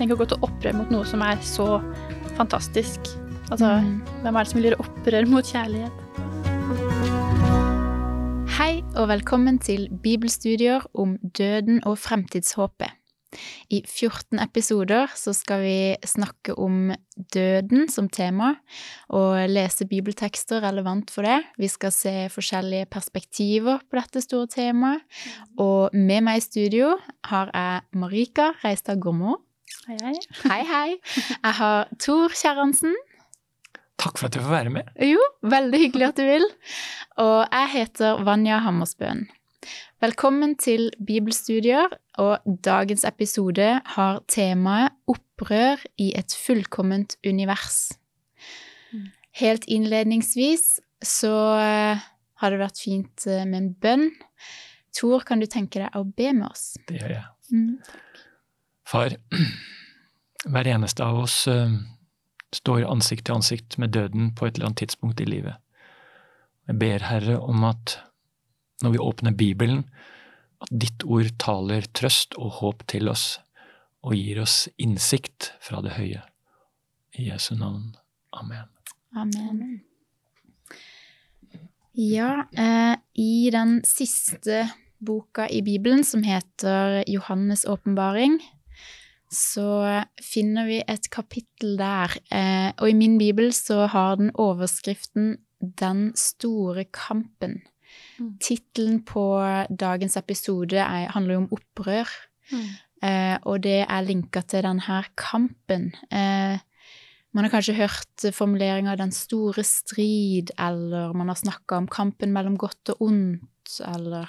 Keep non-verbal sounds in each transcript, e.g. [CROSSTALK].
Tenk å gå til opprør mot noe som er så fantastisk. Altså, Mm. hvem er det som vil gjøre opprør mot kjærlighet? Hei og velkommen til bibelstudier om døden og fremtidshåpet. I 14 episoder så skal vi snakke om døden som tema, og lese bibeltekster relevant for det. Vi skal se forskjellige perspektiver på dette store temaet. Og med meg i studio har jeg Marika Reistad Gormo. Hei, hei. Hei, hei. Jeg har Tor Kjerransen. Takk for at jeg får være med. Jo, veldig hyggelig at du vil. Og jeg heter Vanja Hammersbøen. Velkommen til bibelstudier, og dagens episode har temaet Opprør i et fullkomment univers. Helt innledningsvis så eh, har det vært fint eh, med en bønn. Tor, kan du tenke deg å be med oss? Det gjør jeg. Mm. Far, [CLEARS THROAT] hver eneste av oss eh, står ansikt til ansikt med døden på et eller annet tidspunkt i livet. Jeg ber Herre om at når vi åpner Bibelen, at ditt ord taler trøst og håp til oss, og gir oss innsikt fra det høye. I Jesu navn. Amen. Amen. Ja, eh, i den siste boka i Bibelen, som heter Johannes' åpenbaring, så finner vi et kapittel der. Eh, og i min bibel så har den overskriften 'Den store kampen'. Mm. Tittelen på dagens episode er, handler jo om opprør. Eh, og det er linka til denne kampen. Eh, man har kanskje hørt formuleringa 'den store strid', eller man har snakka om kampen mellom godt og ondt, eller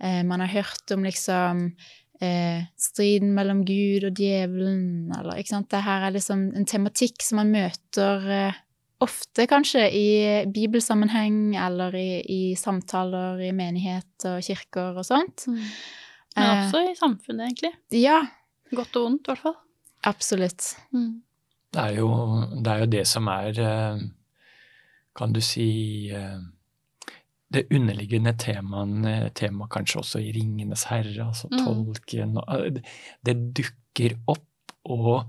eh, man har hørt om liksom eh, striden mellom Gud og djevelen, eller ikke sant. Det her er liksom en tematikk som man møter eh, ofte, kanskje, i bibelsammenheng, eller i, i samtaler i menigheter og kirker og sånt. Men Eh, også i samfunnet, egentlig. Ja, Godt og vondt, i hvert fall. absolutt. Det er jo det, er jo det som er, eh, kan du si, eh, det underliggende temaet, tema kanskje også i 'Ringenes herre', altså Mm. tolken eh, det- Det dukker opp, og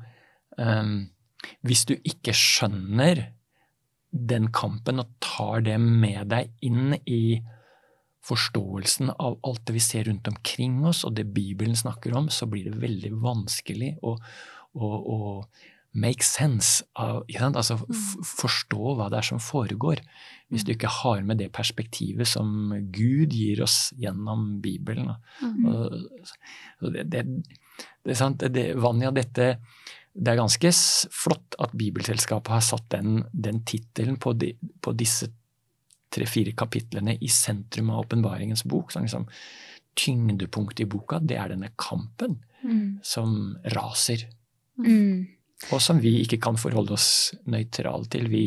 um, hvis du ikke skjønner den kampen og tar det med deg inn i forståelsen av alt det vi ser rundt omkring oss, og det Bibelen snakker om, så blir det veldig vanskelig å, å, å make sense av? Altså f forstå hva det er som foregår, hvis du ikke har med det perspektivet som Gud gir oss gjennom Bibelen. Mm. Og, og det, det, det, er sant, det, Vanja, dette det er ganske flott at Bibelselskapet har satt den, den tittelen på, de, på disse tre-fire kapitlene i sentrum av åpenbaringens bok. Sånn, liksom, tyngdepunktet i boka, det er denne kampen Mm. som raser, Mm. Og som vi ikke kan forholde oss nøytrale til. Vi,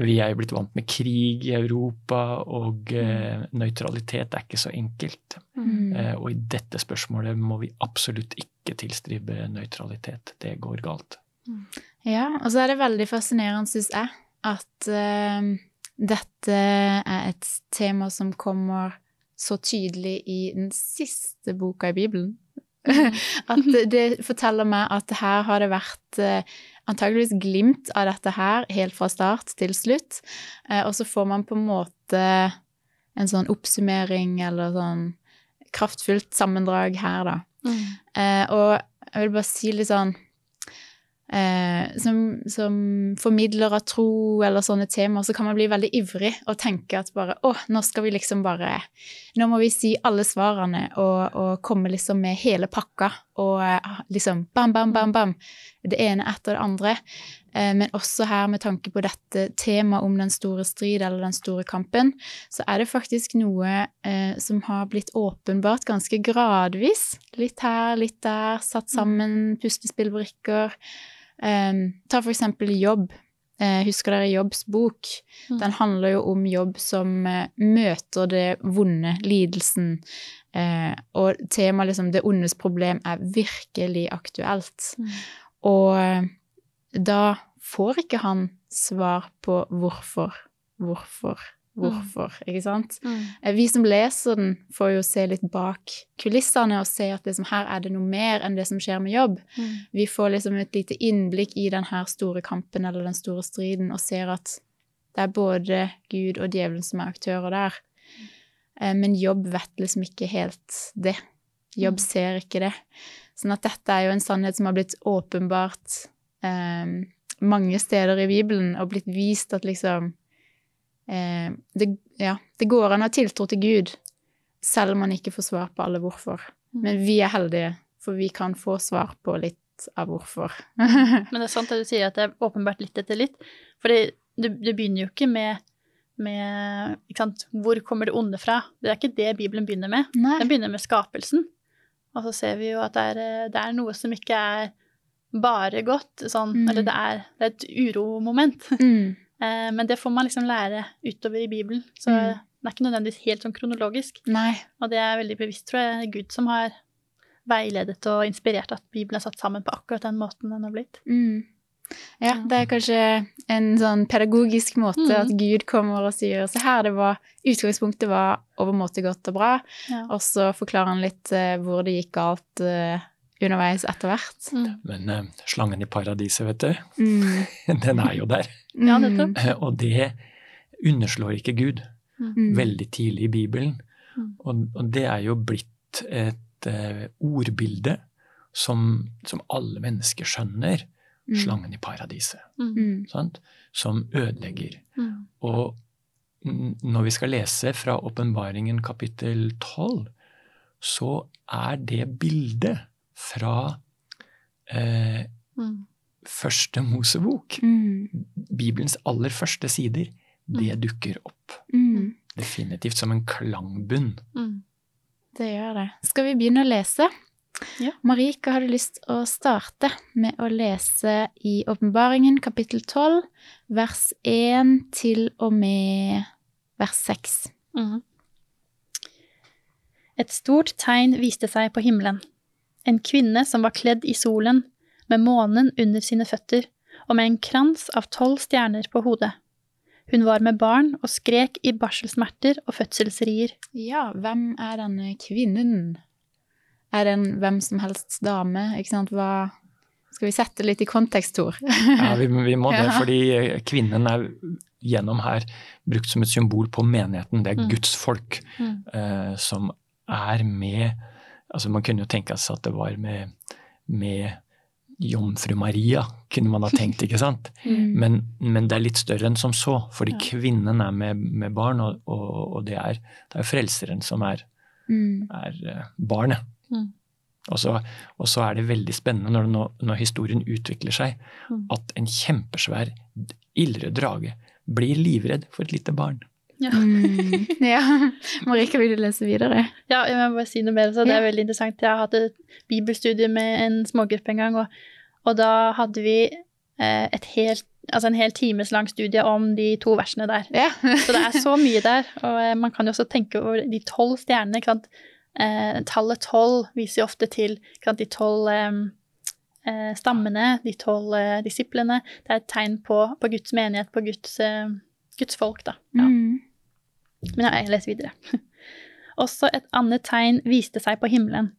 vi er jo blitt vant med krig i Europa, og eh, nøytralitet er ikke så enkelt. Mm. Eh, og i dette spørsmålet må vi absolutt ikke tilstribe nøytralitet. Det går galt. Ja, og så er det veldig fascinerende, syns jeg, at eh, dette er et tema som kommer så tydelig i den siste boka i Bibelen. [LAUGHS] at det forteller meg at her har det vært eh, antageligvis glimt av dette her helt fra start til slutt. Eh, og så får man på en måte en sånn oppsummering eller sånn kraftfullt sammendrag her, da. Mm. Eh, og jeg vil bare si litt sånn eh, som, som formidler av tro eller sånne temaer, så kan man bli veldig ivrig og tenke at bare å, nå skal vi liksom bare Nå må vi si alle svarene og, og komme liksom med hele pakka og eh, liksom bam, bam, bam, bam. Det ene etter det andre. Eh, men også her med tanke på dette temaet om den store strid eller den store kampen, så er det faktisk noe eh, som har blitt åpenbart ganske gradvis. Litt her, litt der, satt sammen puslespillbrikker. Um, ta for eksempel jobb. Uh, husker dere Jobbs bok? Mm. Den handler jo om jobb som uh, møter det vonde, lidelsen. Uh, og temaet liksom 'det ondes problem' er virkelig aktuelt. Mm. Og da får ikke han svar på hvorfor, hvorfor hvorfor, ikke sant? Mm. Eh, Vi som leser den, får jo se litt bak kulissene og se at liksom, her er det noe mer enn det som skjer med jobb. Mm. Vi får liksom et lite innblikk i den her store kampen eller den store striden og ser at det er både Gud og djevelen som er aktører der. Eh, Men jobb vet liksom ikke helt det. Jobb Mm. ser ikke det. Sånn at dette er jo en sannhet som har blitt åpenbart eh, mange steder i Bibelen, og blitt vist at liksom eh, det, ja, det går an å ha tiltro til Gud, selv om man ikke får svar på alle hvorfor. Mm. Men vi er heldige, for vi kan få svar på litt av hvorfor. [LAUGHS] Men det er sant det du sier, at det er åpenbart litt etter litt. For det, det begynner jo ikke med, med ikke hvor kommer det onde fra? Det er ikke det Bibelen begynner med. Nei. Den begynner med skapelsen. Og så ser vi jo at det er, eh, det er noe som ikke er bare godt, sånn, Mm. eller det er, det er et uromoment. Mm. Eh, Men det får man liksom lære utover i Bibelen. Så Mm. det er ikke nødvendigvis helt sånn kronologisk. Nei. Og det er veldig bevisst, tror jeg, Gud som har veiledet og inspirert at Bibelen er satt sammen på akkurat den måten den har blitt. Mm. Ja, det er kanskje en sånn pedagogisk måte Mm. at Gud kommer og sier se her, det var Utgangspunktet var overmåte godt og bra, Ja. og så forklarer han litt eh, hvor det gikk galt eh, underveis etter hvert. Mm. Men uh, slangen i paradiset, vet du, Mm. [LAUGHS] den er jo der. Ja, nettopp. Eh, Og det underslår ikke Gud Mm. veldig tidlig i Bibelen. Mm. Og, og det er jo blitt et uh, ordbilde som, som alle mennesker skjønner. Mm. Slangen i paradiset, Mm. Mm. sant? som ødelegger. Mm. Og når vi skal lese fra åpenbaringen kapittel 12, så er det bildet fra eh, Mm. første Mosebok, Mm. Bibelens aller første sider, det dukker opp. Mm. Definitivt som en klangbunn. Mm. Det gjør det. Skal vi begynne å lese? Ja. Marika hadde lyst å starte med å lese i Åpenbaringen kapittel 12, vers 1 til og med vers 6. Mm. Et stort tegn viste seg på himmelen. En kvinne som var kledd i solen, med månen under sine føtter, og med en krans av tolv stjerner på hodet. Hun var med barn og skrek i barselsmerter og fødselsrier. Ja, hvem er denne kvinnen? Er det en hvem som helst dame? Ikke sant? Hva Skal vi sette litt i kontekst, Tor? Ja, vi, vi må det, [LAUGHS] Ja. fordi eh, kvinnen er gjennom her brukt som et symbol på menigheten. Det er Mm. Guds folk Mm. uh, som er med Altså Man kunne jo tenke seg at det var med, med jomfru Maria, kunne man ha tenkt, ikke sant? [LAUGHS] Mm. Men, men det er litt større enn som så, fordi Ja. kvinnen er med, med barn, og, og, og det, er, det er frelseren som er, Mm. er eh, barnet. Mm. Og, så, og så er det veldig spennende når, når, når historien utvikler seg, Mm. at en kjempesvær ildrød drage blir livredd for et lite barn. Ja. Mm. [LAUGHS] ja. Marika, vil du lese videre? Ja, jeg må bare si noe mer. Så det er veldig interessant. Jeg har hatt et bibelstudie med en smågruppe en gang, og, og da hadde vi eh, et helt, altså en hel times lang studie om de to versene der. Ja. [LAUGHS] Så det er så mye der, og eh, man kan jo også tenke over de tolv stjernene. ikke sant? Eh, tallet tolv viser jo ofte til sant? de tolv eh, eh, stammene, de tolv eh, disiplene. Det er et tegn på, på Guds menighet, på Guds, Guds folk, da. Ja. Mm. Men ja, jeg leser videre. [LAUGHS] Også et annet tegn viste seg på himmelen.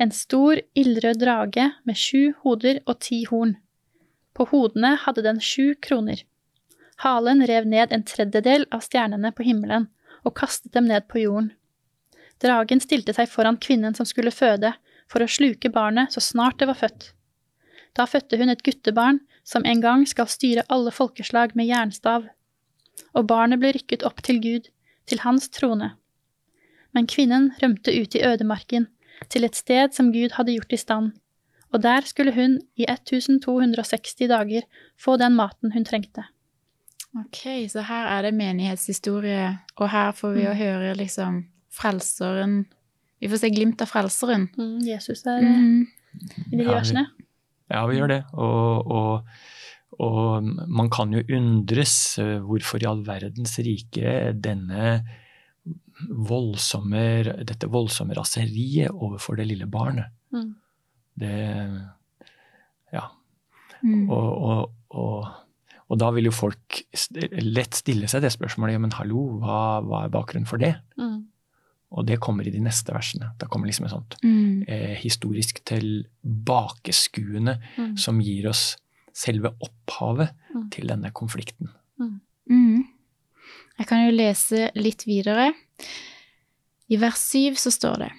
En stor, ildrød drage med sju hoder og ti horn. På hodene hadde den sju kroner. Halen rev ned en tredjedel av stjernene på himmelen og kastet dem ned på jorden. Dragen stilte seg foran kvinnen som skulle føde, for å sluke barnet så snart det var født. Da fødte hun et guttebarn som en gang skal styre alle folkeslag med jernstav. Og barnet ble rykket opp til Gud, til hans trone. Men kvinnen rømte ut i ødemarken, til et sted som Gud hadde gjort i stand, og der skulle hun i 1260 dager få den maten hun trengte. Ok, så her er det menighetshistorie, og her får vi mm. å høre liksom frelseren Vi får se glimt av frelseren. Jesus er Mm. i de Ja, vi- Ja, vi gjør det. Og, og, og man kan jo undres eh, hvorfor i all verdens rike denne voldsomme, dette voldsomme raseriet overfor det lille barnet. Mm. Det Ja. Mm. Og, og, og, Og da vil jo folk lett stille seg det spørsmålet, ja, men hallo, hva, hva er bakgrunnen for det? Mm. Og det kommer i de neste versene. Da kommer liksom et sånt Mm. eh, historisk tilbakeskuende Mm. som gir oss selve opphavet Mm. til denne konflikten. Mm. Jeg kan jo lese litt videre. I vers syv så står det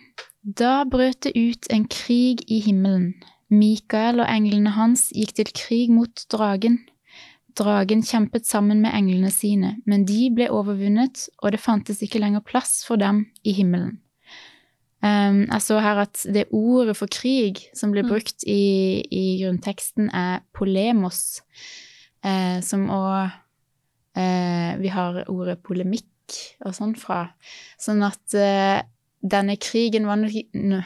Da brøt det ut en krig i himmelen. Mikael og englene hans gikk til krig mot dragen. Dragen kjempet sammen med englene sine, men de ble overvunnet, og det fantes ikke lenger plass for dem i himmelen. Um, jeg så her at det ordet for krig som blir Mm. brukt i, i grunnteksten, er polemos, uh, som òg uh, vi har ordet polemikk og sånn fra. Sånn at uh, denne krigen var nok,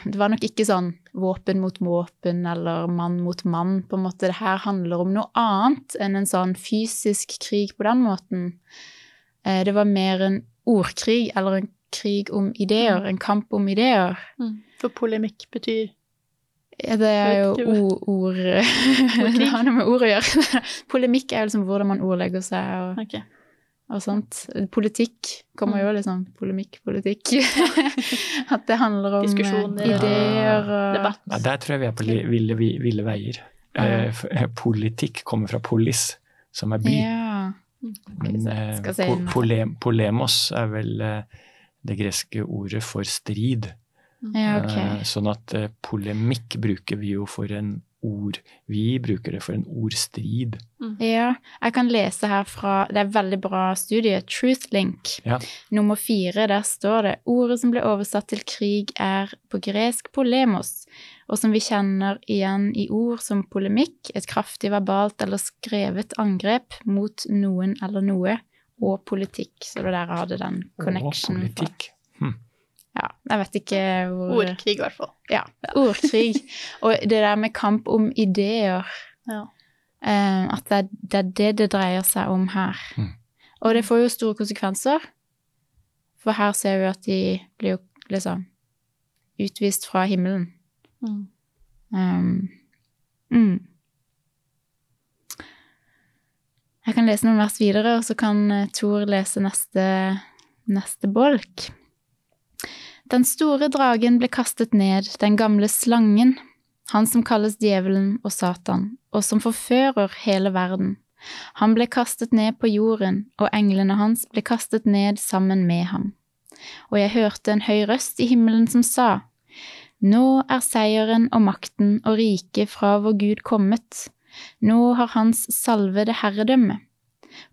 det var nok ikke sånn våpen mot våpen eller mann mot mann. på en måte. Det her handler om noe annet enn en sånn fysisk krig på den måten. Eh, det var mer en ordkrig eller en krig om ideer, en kamp om ideer. Mm. For polemikk betyr Ja, det er jo ord, Det [LAUGHS] har noe med ord å gjøre. [LAUGHS] Polemikk er jo liksom hvordan man ordlegger seg og, okay. og sånt. Politikk kommer jo liksom polemikk, politikk. [LAUGHS] At det handler om eh, og ideer og Debatt. Ja, der tror jeg vi er på ville, ville veier. Ja. eh, politikk kommer fra polis, som er by. Ja. Men eh, po polem, polemos er vel eh, det greske ordet for strid. ja. Eh, sånn at eh, polemikk bruker vi jo for en ord Vi bruker det for en ordstrid. Ja, jeg kan lese her fra Det er veldig bra studie, Truthlink. Ja. Nummer fire, der står det ordet som ble oversatt til krig, er på gresk polemos, og som vi kjenner igjen i ord som polemikk, et kraftig verbalt eller skrevet angrep mot noen eller noe, og politikk. Så det der hadde den connection. Og politikk. Ja, jeg vet ikke hvor Ordkrig, i hvert fall. Ja, ordkrig. Og det der med kamp om ideer. Ja. Eh, at det det er det det dreier seg om her. Mm. Og det får jo store konsekvenser. For her ser vi at de blir jo liksom utvist fra himmelen. Mm. Um, mm. Jeg kan lese noen vers videre, og så kan Thor Tor lese neste, neste bolk. Den store dragen ble kastet ned, den gamle slangen, han som kalles djevelen og Satan, og som forfører hele verden. Han ble kastet ned på jorden, og englene hans ble kastet ned sammen med ham. Og jeg hørte en høy røst i himmelen som sa, Nå er seieren og makten og riket fra vår Gud kommet. Nå har hans salvede herredømme.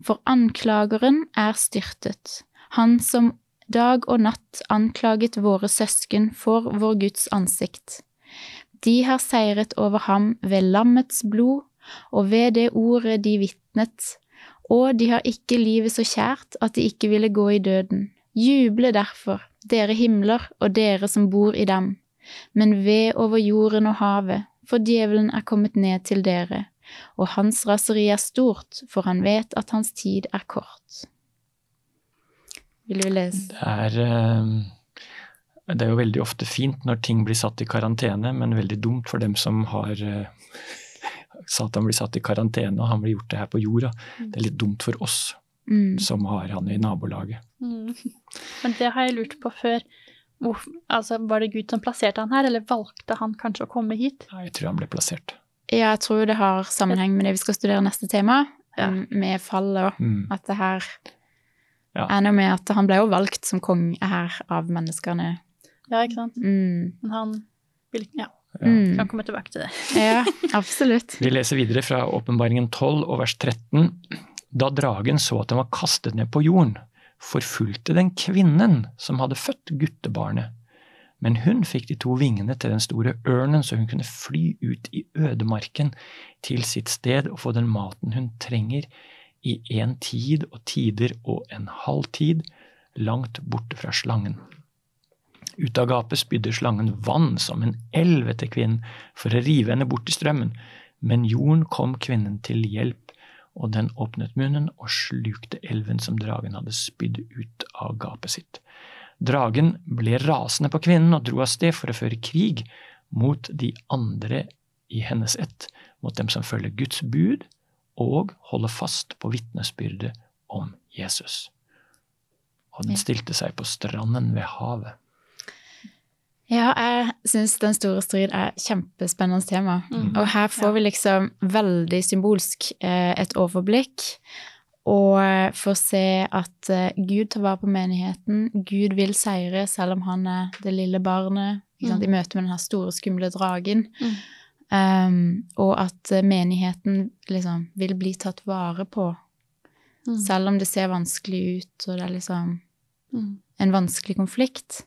For anklageren er styrtet, han som dag og natt anklaget våre søsken for vår Guds ansikt. De har seiret over ham ved lammets blod og ved det ordet de vitnet, og de har ikke livet så kjært at de ikke ville gå i døden. Juble derfor, dere himler og dere som bor i dem. Men ved over jorden og havet, for djevelen er kommet ned til dere, og hans raseri er stort, for han vet at hans tid er kort. Vil du lese? Det er, eh, det er jo veldig ofte fint når ting blir satt i karantene, men veldig dumt for dem som har eh, Satan blir satt i karantene, og han blir gjort det her på jorda. Det er litt dumt for oss Mm. som har han i nabolaget. Mm. Men det har jeg lurt på før. Hvor, altså, var det Gud som plasserte han her, eller valgte han kanskje å komme hit? Nei, Jeg tror han ble plassert. Ja, jeg tror det har sammenheng med det vi skal studere neste tema, Ja. um, med fallet òg. Mm. at det her Ja. er noe med at han ble jo valgt som konge her av menneskene. Ja, ikke sant? Mm. Men han vil Ja, Ja. Mm. kan komme tilbake til det. [LAUGHS] Ja, absolutt. Vi leser videre fra Åpenbaringen 12 og vers 13. Da dragen så at den var kastet ned på jorden, forfulgte den kvinnen som hadde født guttebarnet. Men hun fikk de to vingene til den store ørnen, så hun kunne fly ut i ødemarken til sitt sted og få den maten hun trenger i en tid og tider og en halv tid, langt borte fra slangen. Ut av gapet spydde slangen vann som en elv etter kvinnen for å rive henne bort i strømmen, men jorden kom kvinnen til hjelp, og den åpnet munnen og slukte elven som dragen hadde spydd ut av gapet sitt. Dragen ble rasende på kvinnen og dro av sted for å føre krig mot de andre i hennes ett, mot dem som følger Guds bud og holder fast på vitnesbyrdet om Jesus. Og den stilte seg på stranden ved havet. Ja, jeg syns Den store strid er kjempespennende tema. Mm. Og her får vi liksom veldig symbolsk eh, et overblikk. Og få får se at eh, Gud tar vare på menigheten. Gud vil seire selv om han er det lille barnet Mm. i møte med den store, skumle dragen. Mm. Um, og at eh, menigheten liksom vil bli tatt vare på, Mm. selv om det ser vanskelig ut, og det er liksom Mm. en vanskelig konflikt.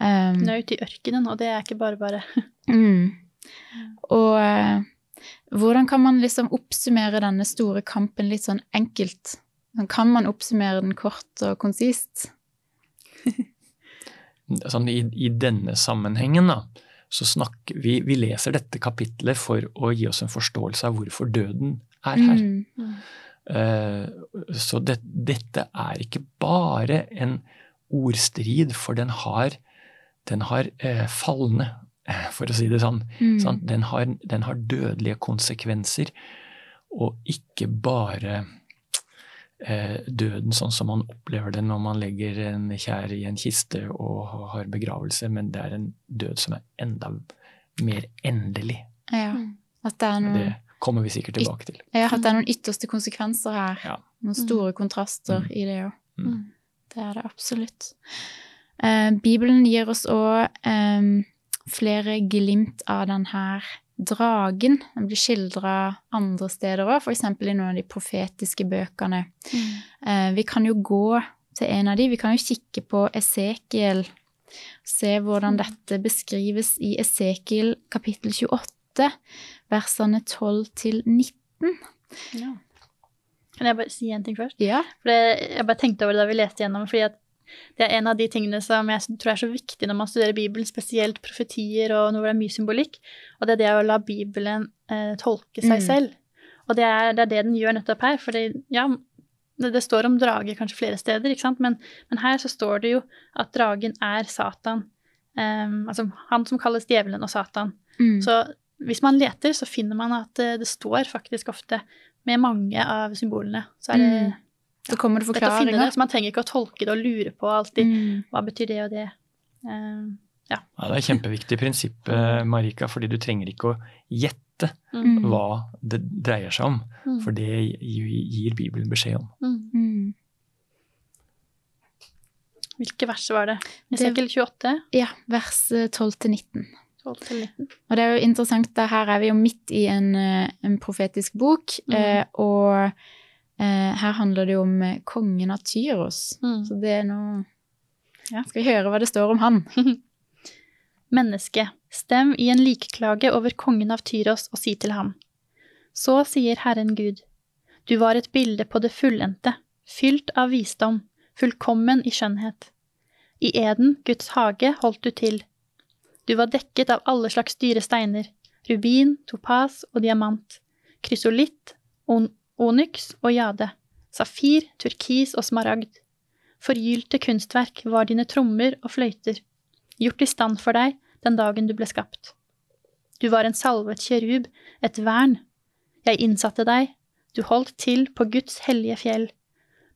Um, Hun er ute i ørkenen, og det er ikke bare bare. [LAUGHS] Mm. Og eh, hvordan kan man liksom oppsummere denne store kampen litt sånn enkelt? Kan man oppsummere den kort og konsist? [LAUGHS] Sånn, i, I denne sammenhengen da, så snakker vi Vi leser dette kapitlet for å gi oss en forståelse av hvorfor døden er her. Mm. Uh, Så det, dette er ikke bare en ordstrid, for den har, den har uh, falne, eh, [LAUGHS] for å si det sånn. Mm. Sant? Den, har, den har dødelige konsekvenser, og ikke bare eh, døden sånn som man opplever den når man legger en kjær i en kiste og har begravelse, men det er en død som er enda mer endelig. Ja. Mm. At det er noen, det kommer vi sikkert tilbake til. ja, at det er noen ytterste konsekvenser her. Ja. Noen store kontraster Mm. i det òg. Mm. Det er det absolutt. Eh, Bibelen gir oss òg eh, flere glimt av denne dragen. Den blir skildra andre steder òg, f.eks. i noen av de profetiske bøkene. Eh, vi kan jo gå til en av de. Vi kan jo kikke på Esekiel. Se hvordan dette beskrives i Esekiel kapittel 28, versene 12 til 19. Ja. Kan jeg bare si en ting først? Ja. For jeg bare tenkte over det da vi leste gjennom, fordi at det er en av de tingene som jeg tror er så viktig når man studerer Bibelen, spesielt profetier og når det er mye symbolikk, og det er det å la Bibelen eh, tolke seg Mm. selv. Og det er, det er det den gjør nettopp her, for ja, det, det står om drage kanskje flere steder, ikke sant, men, men her så står det jo at dragen er Satan, Um, altså han som kalles djevelen og Satan. Mm. Så hvis man leter, så finner man at eh, det står faktisk ofte med mange av symbolene. Så er det Mm. Så kommer det forklaringer. så man trenger ikke å tolke det og lure på alltid Mm. hva betyr det og det. Uh, Ja, det er et kjempeviktig prinsipp, eh, Marika, fordi du trenger ikke å gjette Mm. hva det dreier seg om, mm, for det gir Bibelen beskjed om. mm. Mm. Hvilke vers var det? Esekiel 28, Ja, vers eh, 12 til 19. 12 til 19. Og det er jo interessant, da her er vi jo midt i en, eh, en profetisk bok, Mm. eh, og eh, her handler det jo om eh, kongen av Tyros. Mm. Så det er noe Ja. Skal vi høre hva det står om han? [LAUGHS] Menneske, stem i en likklage over kongen av Tyros og si til ham. Så sier Herren Gud, du var et bilde på det fullendte, fylt av visdom, fullkommen i skjønnhet. I Eden, Guds hage, holdt du til. Du var dekket av alle slags dyre steiner, rubin, topas og diamant, krysolitt, on onyx og jade, safir, turkis og smaragd. Forgylte kunstverk var dine trommer og fløyter, gjort i stand for deg den dagen du ble skapt. Du var en salvet kjerub, et vern. Jeg innsatte deg, du holdt til på Guds hellige fjell.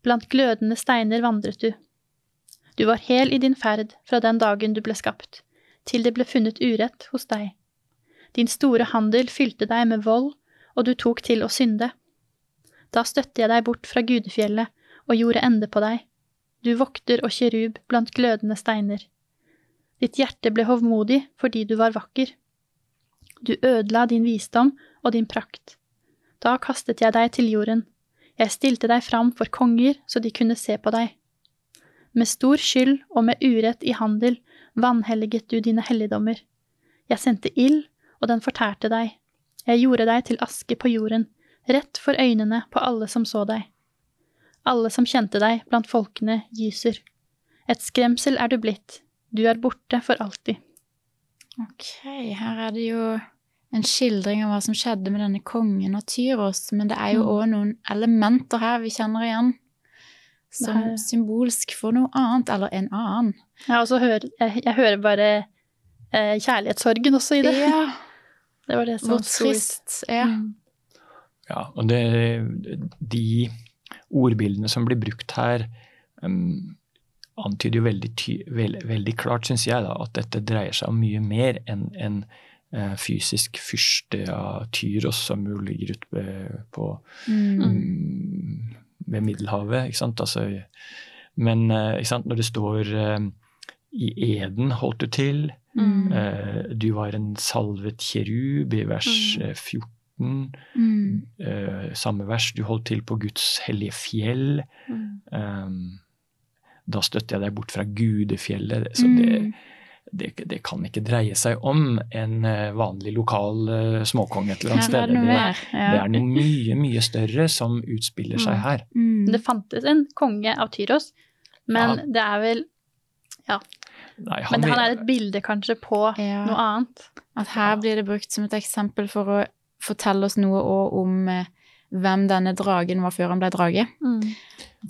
Blant glødende steiner vandret du. Du var hel i din ferd fra den dagen du ble skapt, til det ble funnet urett hos deg. Din store handel fylte deg med vold, og du tok til å synde. Da støtte jeg deg bort fra gudefjellet og gjorde ende på deg, du vokter og kjerub blant glødende steiner. Ditt hjerte ble hovmodig fordi du var vakker. Du ødela din visdom og din prakt. Da kastet jeg deg til jorden. Jeg stilte deg fram for konger så de kunne se på deg. Med stor skyld og med urett i handel vanhelliget du dine helligdommer. Jeg sendte ild, og den fortærte deg. Jeg gjorde deg til aske på jorden, rett for øynene på alle som så deg. Alle som kjente deg blant folkene, gyser. Et skremsel er du blitt, du er borte for alltid. Ok, her er det jo en skildring av hva som skjedde med denne kongen av Tyros, men det er jo Mm. noen elementer her vi kjenner igjen, som er... symbolsk for noe annet, eller en annen. Også hører, jeg, jeg hører bare eh, kjærlighetssorgen også i det. Ja, [LAUGHS] Det var det som hvor trist. Ja. Mm. Ja, og det, de ordbildene som blir brukt her, um, antyder jo veldig, ty, veld, veldig klart, syns jeg, da, at dette dreier seg om mye mer enn en, eh, fysisk fyrste av Tyros som jo ligger ute ved, på, mm. mm. ved Middelhavet. ikke sant? Altså, men eh, ikke sant? når det står eh, i eden holdt du til, mm. du var en salvet kjerub i vers mm. 14 Horten. Mm. Eh, samme vers. Du holdt til på Guds hellige fjell. Mm. Eh, da støtter jeg deg bort fra gudefjellet. Så det, mm. det, det, kan ikke dreie seg om en eh, vanlig lokal uh, småkonge et eller annet sted. Det, det, er noe mye, mye større som utspiller seg mm. her. Mm. Det fantes en konge av Tyros, men ja. det er vel Ja. Nei, han men han er et bilde kanskje på ja. noe annet. At her blir det brukt som et eksempel for å fortelle oss noe òg om eh, hvem denne dragen var før han ble drage. Mm.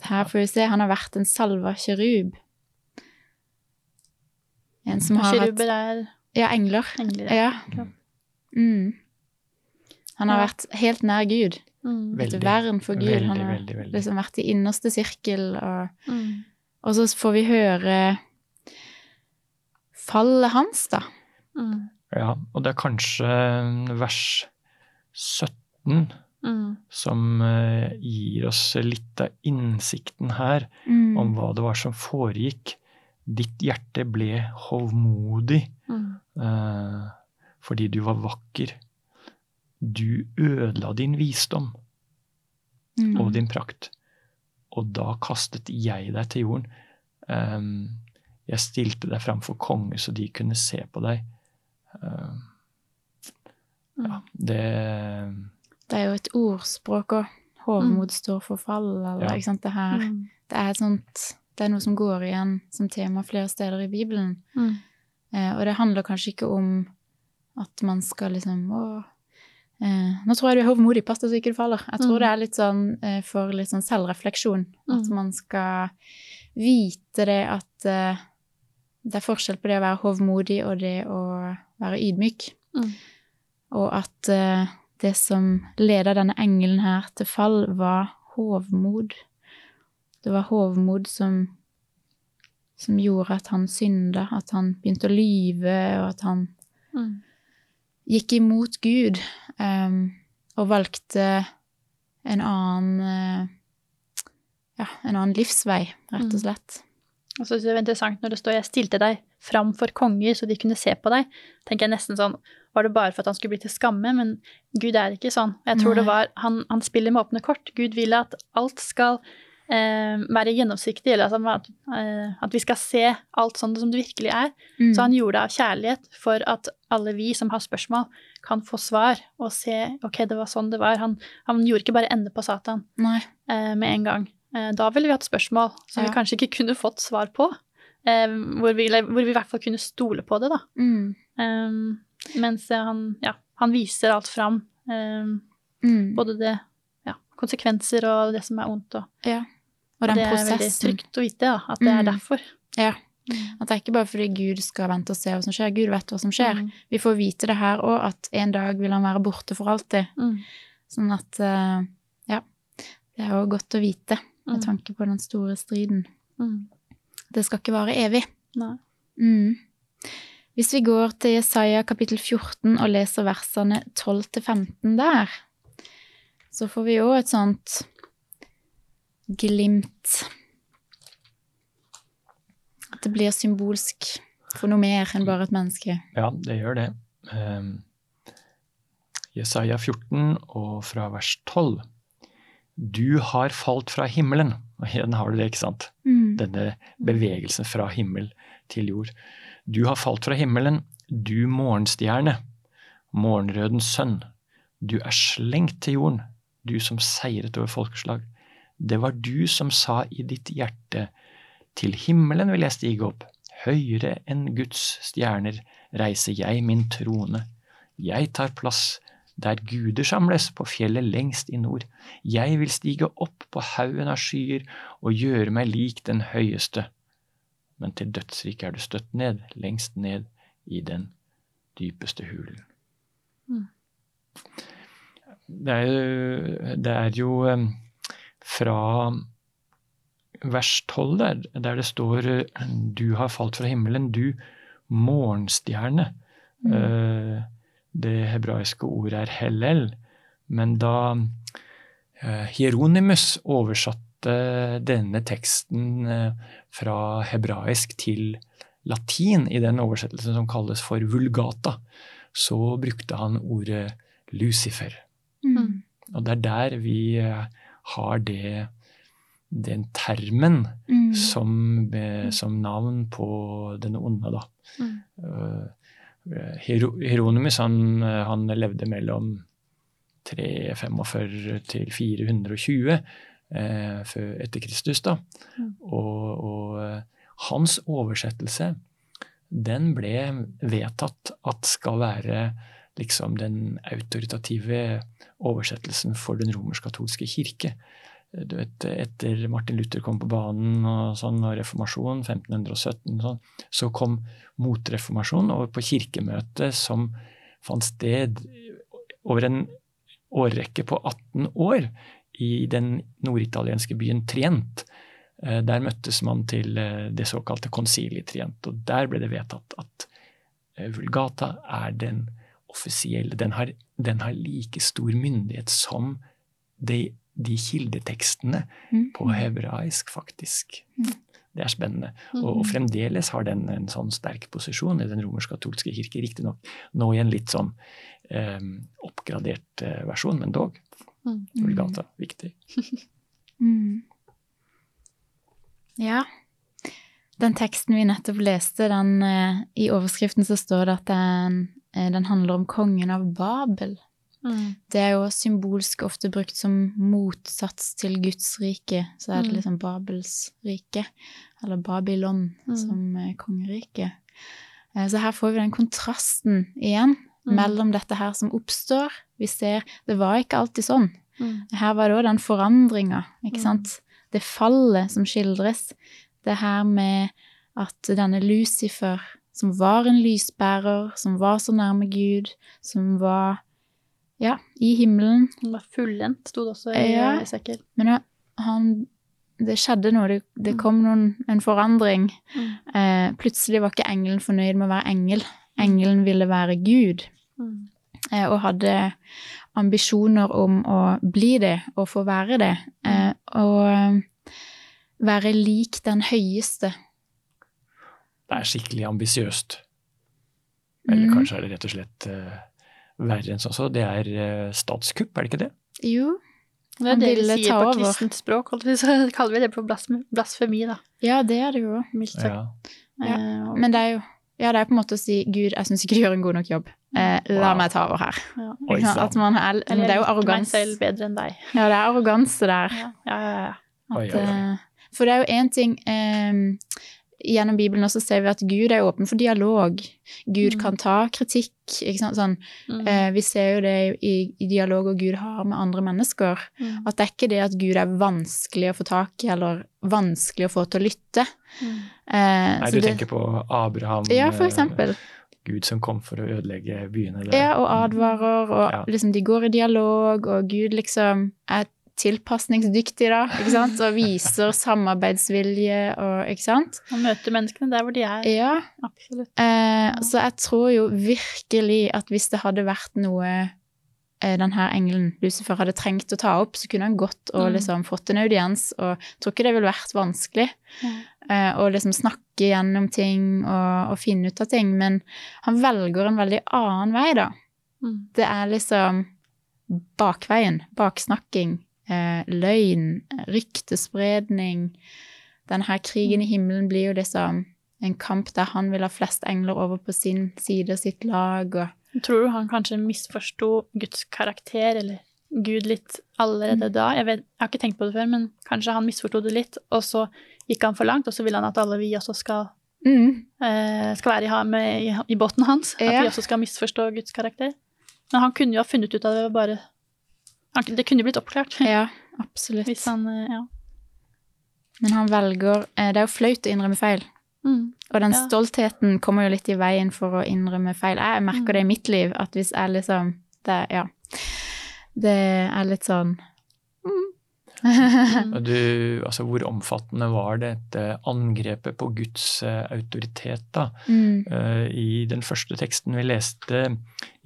her får vi se, han har vært en salva kjerub. En som har Kiruber er Ja, engler. engler. Ja. Ja. Mm. Han har Ja. vært helt nær Gud. Mm. Et Veldig, vern for Gud. veldig, han har veldig, veldig. liksom vært i innerste sirkel, og, Mm. og så får vi høre fallet hans, da. Mm. Ja, og det er kanskje vers 17 Mm. som eh, gir oss litt av innsikten her Mm. om hva det var som foregikk. Ditt hjerte ble hovmodig Mm. eh, fordi du var vakker. Du ødela din visdom Mm. og din prakt, og da kastet jeg deg til jorden. Um, jeg stilte deg framfor konger så de kunne se på deg. Eh, ja, det Det er jo et ordspråk, òg. hovmod står for fall, eller Ja. ikke sant, det her. Mm. Det er et sånt Det er noe som går igjen som tema flere steder i Bibelen. Mm. Eh, og det handler kanskje ikke om at man skal liksom Å, eh, nå tror jeg du er hovmodig, pass deg så ikke du faller. Jeg tror Mm. det er litt sånn eh, for litt sånn selvrefleksjon. At Mm. man skal vite det at eh, det er forskjell på det å være hovmodig og det å være ydmyk. Mm. Og at eh, det som leda denne engelen her til fall, var hovmod. Det var hovmod som, som gjorde at han synda, at han begynte å lyve, og at han Mm. gikk imot Gud um, og valgte en annen eh, ja, en annen livsvei, rett og Mm. slett. Og så synes jeg det var interessant når det står 'jeg stilte deg fram for konger så de kunne se på deg'. tenker jeg nesten sånn, Var det bare for at han skulle bli til skamme? Men Gud er ikke sånn. Jeg tror det var, han, han spiller med åpne kort. Gud vil at alt skal eh, være gjennomsiktig, eller at, eh, at vi skal se alt sånn som det virkelig er. Mm. Så han gjorde det av kjærlighet for at alle vi som har spørsmål, kan få svar og se ok, det var sånn det var. Han, han gjorde ikke bare ende på Satan eh, med en gang. Eh, da ville vi hatt spørsmål som Ja. vi kanskje ikke kunne fått svar på. Eh, hvor, vi, hvor vi i hvert fall kunne stole på det, da. Mm. Eh, mens han, ja, han viser alt fram. Um, Mm. både det ja, konsekvenser og det som er ondt. Og, Ja. Og den det er veldig trygt å vite da, at det er Mm. derfor. Ja. At det er ikke bare fordi Gud skal vente og se hva som skjer. Gud vet hva som skjer. Mm. Vi får vite det her òg, at en dag vil han være borte for alltid. Mm. Sånn at eh, Ja. Det er jo godt å vite, med Mm. tanke på den store striden. Mm. Det skal ikke vare evig. Nei. Mm. Hvis vi går til Jesaja kapittel 14 og leser versene 12-15 der, så får vi òg et sånt glimt. At det blir symbolsk for noe mer enn bare et menneske. Ja, det gjør det. Um, Jesaja 14 og fra vers 12. Du har falt fra himmelen. [LAUGHS] Og igjen har du det, ikke sant? Mm. Denne bevegelsen fra himmel til jord. Du har falt fra himmelen, du morgenstjerne, morgenrødens sønn. Du er slengt til jorden, du som seiret over folkeslag. Det var du som sa i ditt hjerte, til himmelen vil jeg stige opp, høyere enn Guds stjerner reiser jeg min trone. Jeg tar plass der guder samles, på fjellet lengst i nord. Jeg vil stige opp på haugen av skyer og gjøre meg lik den høyeste. Men til dødsriket er du støtt ned, lengst ned i den dypeste hulen. Mm. det er jo, det er jo eh, fra vers 12 der, der det står eh, Du har falt fra himmelen, du morgenstjerne. Mm. Eh, Det hebraiske ordet er hellel. Men da Hieronymus oversatte denne teksten eh, fra hebraisk til latin i den oversettelsen som kalles for vulgata, så brukte han ordet Lucifer. Mm. Og det er der vi eh, har det, den termen Mm. som, eh, som navn på den onde, da. Mm. Eh, Hero, Hieronymus han, eh, han levde mellom 345 til 420 eh, før, etter Kristus. da. Og, og eh, hans oversettelse, den ble vedtatt at skal være liksom den autoritative oversettelsen for den romersk-katolske kirke. Du vet, etter Martin Luther kom på banen og sånn, og reformasjonen, 1517, og sånn, så kom motreformasjonen over på kirkemøtet som fant sted over en årrekke på 18 år i den norditalienske byen Trient. Eh, Der møttes man til eh, det såkalte konsiliet Trient, og der ble det vedtatt at eh, Vulgata er den offisielle Den har, den har like stor myndighet som de, de kildetekstene Mm. på hebraisk, faktisk. Mm. Det er spennende. Og, og fremdeles har den en sånn sterk posisjon i den romersk-katolske kirke. Riktignok nå i en litt sånn eh, oppgradert versjon, men dog. Mm. Vulgata, viktig. [LAUGHS] Mm. Ja. Den teksten vi nettopp leste, den, eh, i overskriften så står det at den, eh, den handler om kongen av Babel. Mm. Det er jo symbolsk ofte brukt som motsats til Guds rike. Så er det Mm. liksom Babels rike, eller Babylon Mm. som eh, kongerike. Eh, Så her får vi den kontrasten igjen Mm. mellom dette her som oppstår. Vi ser Det var ikke alltid sånn. Mm. Her var det òg den forandringa, ikke Mm. sant. Det fallet som skildres. Det her med at denne Lucifer, som var en lysbærer, som var så nærme Gud, som var ja, i himmelen Han var fullendt, sto det også i Ja. Esekiel. Men ja, han Det skjedde noe, det, det Mm. kom noen, en forandring. Mm. Eh, plutselig var ikke engelen fornøyd med å være engel. Engelen ville være Gud. Mm. Eh, og hadde ambisjoner om å bli det og få være det. Eh, og være lik den høyeste. Det er skikkelig ambisiøst. Eller Mm. kanskje er det rett og slett eh, verre enn sånn. Så det er statskupp, er det ikke det? Jo. Det Han er det vi sier på over. kristent språk, [LAUGHS] så kaller vi det for blasfemi, blasfemi da. Ja, det er det jo. Mildt sagt. Ja. Ja, Men det er jo ja, det er på en måte å si Gud, jeg syns ikke du gjør en god nok jobb. Eh, la Wow. meg ta over her. ja. Oi Ikke sant? At man er, Eller det er jo arroganse. selv bedre enn deg. Ja, det er arroganse der. Ja, ja, ja. ja. At, oi, oi. eh, For det er jo én ting eh, Gjennom Bibelen også ser vi at Gud er åpen for dialog. Gud Mm. kan ta kritikk. Ikke sant? Sånn, Mm. eh, vi ser jo det i, i dialoger Gud har med andre mennesker. Mm. At det er ikke det at Gud er vanskelig å få tak i, eller vanskelig å få til å lytte. Mm. Eh, Nei, så du det- tenker på Abraham, Ja, for eh, eksempel. Gud som kom for å ødelegge byene Eller, Ja, og advarer, og Ja. liksom de går i dialog, og Gud liksom er tilpasningsdyktig, da, ikke sant, og viser samarbeidsvilje og Ikke sant? Og møter menneskene der hvor de er. Ja. Absolutt. Eh, så jeg tror jo virkelig at hvis det hadde vært noe eh, den her engelen Lucifer hadde trengt å ta opp, så kunne han gått og Mm. liksom fått en audiens, og jeg tror ikke det ville vært vanskelig eh, å liksom snakke gjennom ting og, og finne ut av ting, men han velger en veldig annen vei, da. Mm. Det er liksom bakveien, baksnakking, eh, løgn, ryktespredning. Denne her krigen i himmelen blir jo liksom en kamp der han vil ha flest engler over på sin side sitt lag. Og, Tror du han kanskje misforsto Guds karakter, eller Gud, litt allerede Mm. da? Jeg, vet, jeg har ikke tenkt på det før, men kanskje han misforsto det litt, og så gikk han for langt, og så vil han at alle vi også skal, mm, eh, skal være i, med, i, i båten hans. At vi også skal misforstå Guds karakter. Men han kunne jo ha funnet ut av det bare han, Det kunne jo blitt oppklart. ja, [LAUGHS] absolutt. Han eh, Ja. Men han velger eh, Det er jo flaut å innrømme feil. Mm. Og den Ja. stoltheten kommer jo litt i veien for å innrømme feil. Jeg merker Mm. det i mitt liv, at hvis jeg liksom det, Ja. Det er litt sånn [LAUGHS] Du, altså hvor omfattende var dette angrepet på Guds eh, autoritet, da? mm. Eh, I den første teksten vi leste,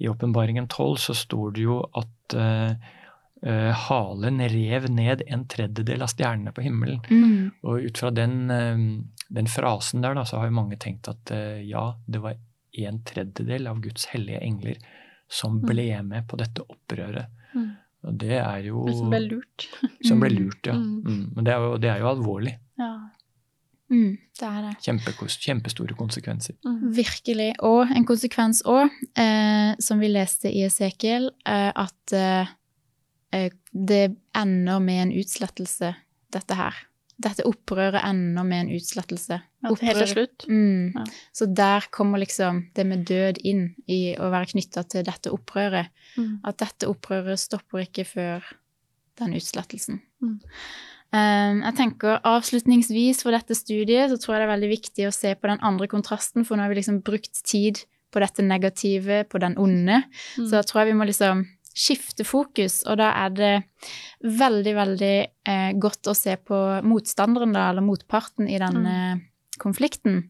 i Åpenbaringen 12, så står det jo at uh, halen rev ned en tredjedel av stjernene på himmelen. Mm. Og ut fra den, den frasen der, da, så har jo mange tenkt at uh, ja, det var en tredjedel av Guds hellige engler som ble med på dette opprøret. Mm. Og det er jo Som ble lurt. Som ble Mm. lurt, ja. Mm. Mm. Men det er, jo, det er jo alvorlig. Ja. Mm. Det er det. Kjempe, kjempestore konsekvenser. Mm. Virkelig. Og en konsekvens òg, eh, som vi leste i Esekiel, eh, at eh, eh, det ender med en utslettelse, dette her. Dette opprøret ender med en utslettelse. At helt til slutt. Mm. Ja. Så der kommer liksom det med død inn i å være knytta til dette opprøret. Mm. At dette opprøret stopper ikke før den utslettelsen. Mm. Um, jeg tenker Avslutningsvis for dette studiet så tror jeg det er veldig viktig å se på den andre kontrasten, for nå har vi liksom brukt tid på dette negative, på den onde. Mm. Så da tror jeg vi må liksom skifte fokus, og da er det veldig, veldig eh, godt å se på motstanderen, da, eller motparten i denne konflikten.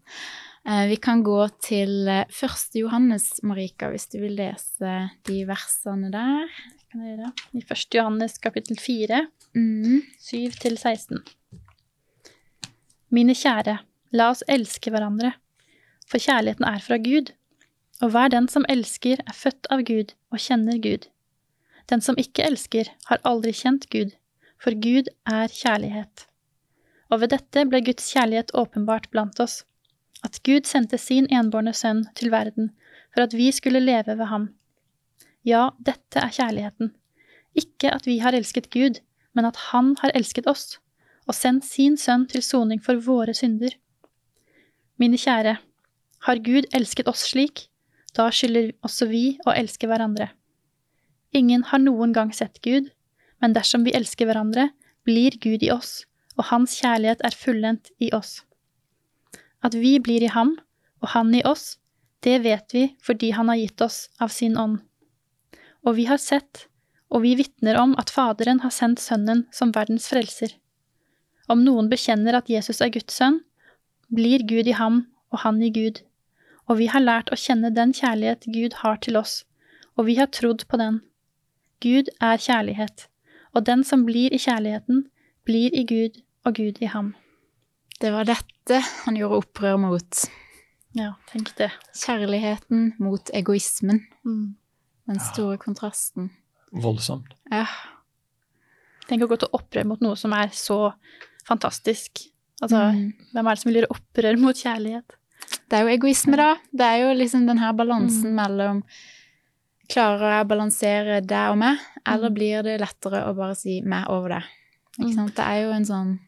Eh, vi kan gå til første Johannes, Marika, hvis du vil lese de versene der. I 1. Johannes kapittel 4, Mm. 7-16. Mine kjære, la oss elske hverandre, for kjærligheten er fra Gud, og hver den som elsker, er født av Gud og kjenner Gud. Den som ikke elsker, har aldri kjent Gud, for Gud er kjærlighet. Og ved dette ble Guds kjærlighet åpenbart blant oss, at Gud sendte sin enbårne sønn til verden for at vi skulle leve ved ham. Ja, dette er kjærligheten. Ikke at vi har elsket Gud, men at Han har elsket oss og sendt sin sønn til soning for våre synder. Mine kjære, har Gud elsket oss slik, da skylder også vi å elske hverandre. Ingen har noen gang sett Gud, men dersom vi elsker hverandre, blir Gud i oss, og Hans kjærlighet er fullendt i oss. At vi blir i ham, og han i oss, det vet vi fordi han har gitt oss av sin ånd. Og vi har sett, og vi vitner om at Faderen har sendt Sønnen som verdens frelser. Om noen bekjenner at Jesus er Guds sønn, blir Gud i ham og han i Gud. Og vi har lært å kjenne den kjærlighet Gud har til oss, og vi har trodd på den. Gud er kjærlighet, og den som blir i kjærligheten, blir i Gud og Gud i ham. Det var dette han gjorde opprør mot. Ja, tenk det. Kjærligheten mot egoismen. Mm. Den store kontrasten. Voldsomt. Ja. Tenk å gå til opprør mot noe som er så fantastisk. Altså, Mm. hvem er det som vil gjøre opprør mot kjærlighet? Det er jo egoisme, da. Det er jo liksom den her balansen Mm. mellom Klarer jeg å balansere deg og meg, eller Mm. blir det lettere å bare si meg over deg? Ikke Mm. sant? Det er jo en sånn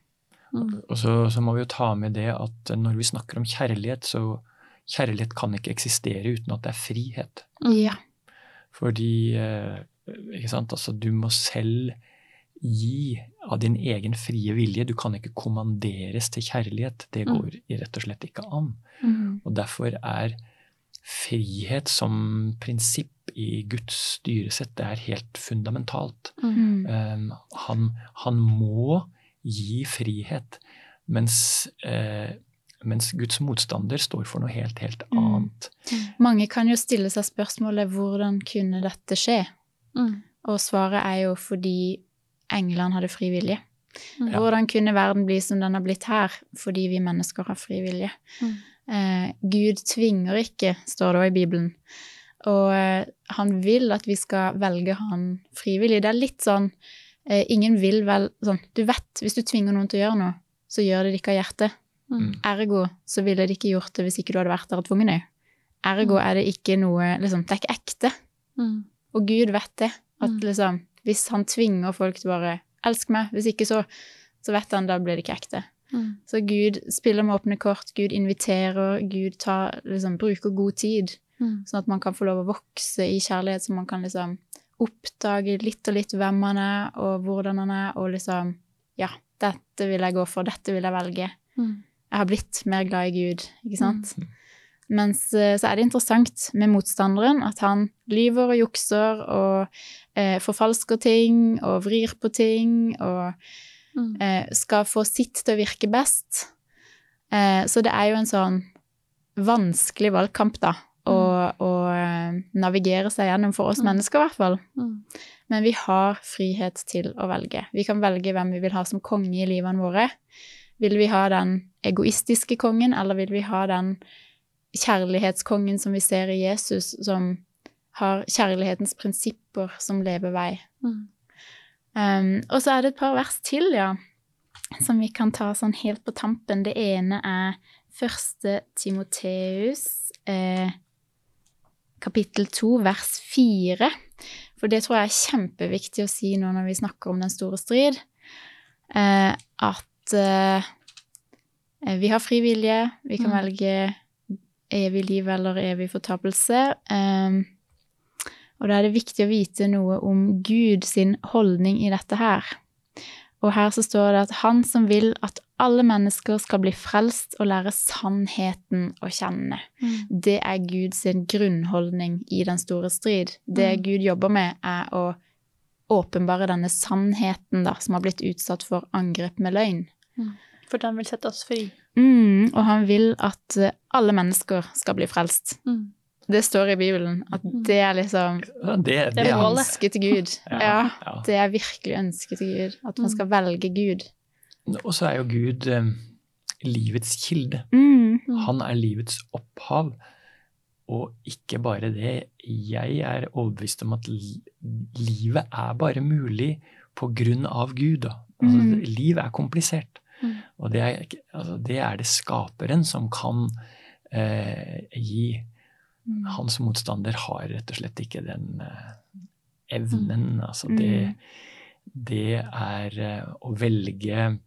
Mm. Og så, så må vi jo ta med det at når vi snakker om kjærlighet, så kjærlighet kan ikke eksistere uten at det er frihet. Ja. Fordi eh, ikke sant, altså du må selv gi av din egen frie vilje. Du kan ikke kommanderes til kjærlighet. Det Mm. går rett og slett ikke an. Mm. Og derfor er frihet som prinsipp i Guds styresett det er helt fundamentalt. Mm. Um, han, han må gi frihet, mens, eh, mens Guds motstander står for noe helt, helt Mm. annet. Mange kan jo stille seg spørsmålet hvordan kunne dette skje? Mm. Og svaret er jo fordi englene hadde fri vilje. Mm. Hvordan kunne verden bli som den har blitt her, fordi vi mennesker har fri vilje? Mm. Eh, Gud tvinger ikke, står det òg i Bibelen. Og eh, han vil at vi skal velge han frivillig. Det er litt sånn eh, Ingen vil vel sånn Du vet, hvis du tvinger noen til å gjøre noe, så gjør det det ikke av hjertet. Mm. Ergo så ville de ikke gjort det hvis ikke du hadde vært der og tvunget dem. Ergo Mm. er det ikke noe liksom, Det er ikke ekte. Mm. Og Gud vet det. At Mm. liksom, hvis han tvinger folk til bare 'elsk meg', hvis ikke så, så vet han da blir det ikke ekte. Mm. Så Gud spiller med åpne kort, Gud inviterer, Gud tar, liksom, bruker god tid, Mm. sånn at man kan få lov å vokse i kjærlighet, så man kan liksom oppdage litt og litt hvem han er, og hvordan han er, og liksom Ja, dette vil jeg gå for, dette vil jeg velge. Mm. Jeg har blitt mer glad i Gud, ikke sant? Mens eh, så er det interessant med motstanderen at han lyver og jukser og eh, forfalsker ting og vrir på ting og Mm. eh, skal få sitt til å virke best. Eh, så det er jo en sånn vanskelig valgkamp, da, å, å eh, navigere seg gjennom for oss Mm. mennesker, i hvert fall. Mm. Men vi har frihet til å velge. Vi kan velge hvem vi vil ha som konge i livene våre. Vil vi ha den egoistiske kongen, eller vil vi ha den kjærlighetskongen som vi ser i Jesus, som har kjærlighetens prinsipper som levevei? Mm. Um, og så er det et par vers til, ja, som vi kan ta sånn helt på tampen. Det ene er første Timoteus, eh, kapittel to, vers fire. For det tror jeg er kjempeviktig å si nå når vi snakker om den store strid. Eh, at eh, vi har fri vilje, vi kan Mm. velge evig liv eller evig fortapelse. Um, og da er det viktig å vite noe om Gud sin holdning i dette her. Og her så står det at han som vil at alle mennesker skal bli frelst og lære sannheten å kjenne. Mm. Det er Guds grunnholdning i den store strid. Det Mm. Gud jobber med, er å åpenbare denne sannheten da, som har blitt utsatt for angrep med løgn. For den vil sette oss fri. Mm, og han vil at eh, alle mennesker skal bli frelst. Mm. Det står i Bibelen at Mm. det er liksom Det, det, Det er ønsket til Gud. Ja, Ja, ja. det er virkelig ønsket til Gud. At man Mm. skal velge Gud. Og så er jo Gud eh, livets kilde. Mm. Mm. Han er livets opphav. Og ikke bare det, jeg er overbevist om at livet er bare mulig på grunn av Gud. Altså, Mm. Liv er komplisert. Mm. Og det er, altså, det er det skaperen som kan eh, gi. Mm. Hans motstander har rett og slett ikke den eh, evnen. Altså det, Mm. det er eh, å velge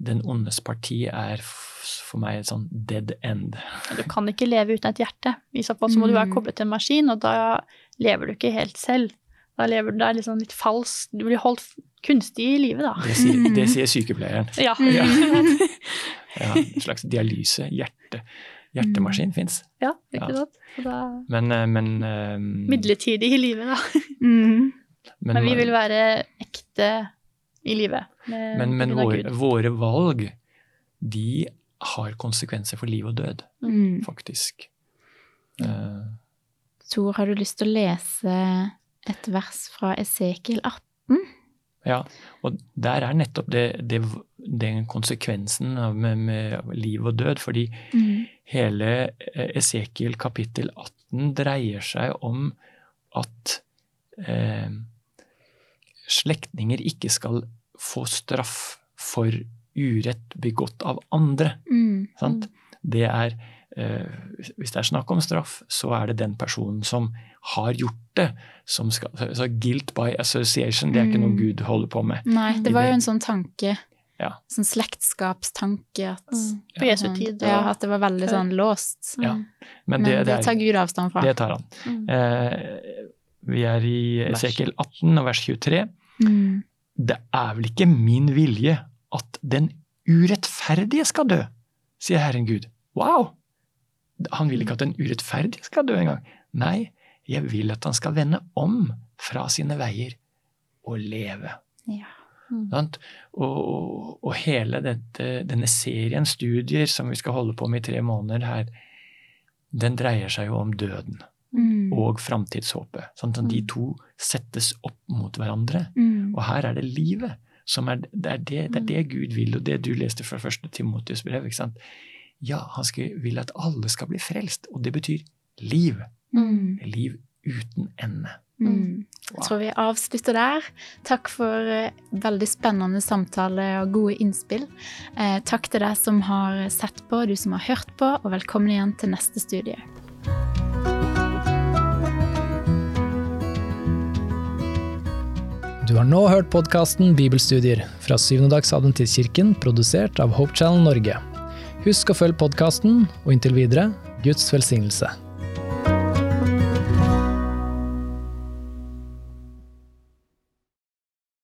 den ondes parti er for meg et sånn dead end. Du kan ikke leve uten et hjerte. I så fall så må du være Mm. koblet til en maskin, og da lever du ikke helt selv. Da lever du deg liksom litt falsk. Du blir holdt kunstig i live, da. Det sier, Mm. det sier sykepleieren. Ja. Ja. Mm. [LAUGHS] Ja, en slags dialyse. Hjerte. Hjertemaskin fins. ja, ikke sant? Så da Men, eh, men, eh, Midlertidig i livet, da. Mm. men, Men vi vil være ekte i livet. med- men, men våre, våre valg, de har konsekvenser for liv og død, Mm. faktisk. Uh, Tor, har du lyst til å lese et vers fra Esekiel 18? Ja, og der er nettopp det, det, den konsekvensen med, med liv og død. Fordi Mm. hele eh, Esekiel kapittel 18 dreier seg om at eh, slektninger ikke skal få straff for urett begått av andre. Mm. Sant? Det er, eh, hvis det er snakk om straff, så er det den personen som har gjort det, som skal Så guilt by association, det er ikke noe Mm. Gud holder på med. Nei, det var jo en sånn tanke. Ja. Sånn slektskapstanke. At, Mm. På Jesu tid. ja, at det var veldig sånn låst. Ja. Mm. Men Men det, det, det, tar Gud avstand fra. det tar han. Mm. Eh, vi er i. Esekiel 18 og vers 23. Mm. Det er vel ikke min vilje at den urettferdige skal dø, sier Herren Gud. Wow! Han vil ikke at den urettferdige skal dø engang. Nei, jeg vil at han skal vende om fra sine veier og leve. Ja. Mm. Og, og, og hele dette, denne serien studier som vi skal holde på med i tre måneder her, den dreier seg jo om døden Mm. og framtidshåpet. Sånn at de Mm. to settes opp mot hverandre. Mm. Og her er det livet som er det, er det, det, er det Gud vil, og det du leste fra første Timotius brev. ikke sant? Ja, han skal, vil at alle skal bli frelst, og det betyr liv. Mm. Liv uten ende. Mm. Jeg tror vi avslutter der. Takk for eh, veldig spennende samtale og gode innspill. Eh, takk til deg som har sett på, du som har hørt på, og velkommen igjen til neste studie. Du har nå hørt podkasten Bibelstudier fra Syvendedagsadventistkirken, produsert av Hope Channel Norge. Husk å følge podkasten, og inntil videre Guds velsignelse.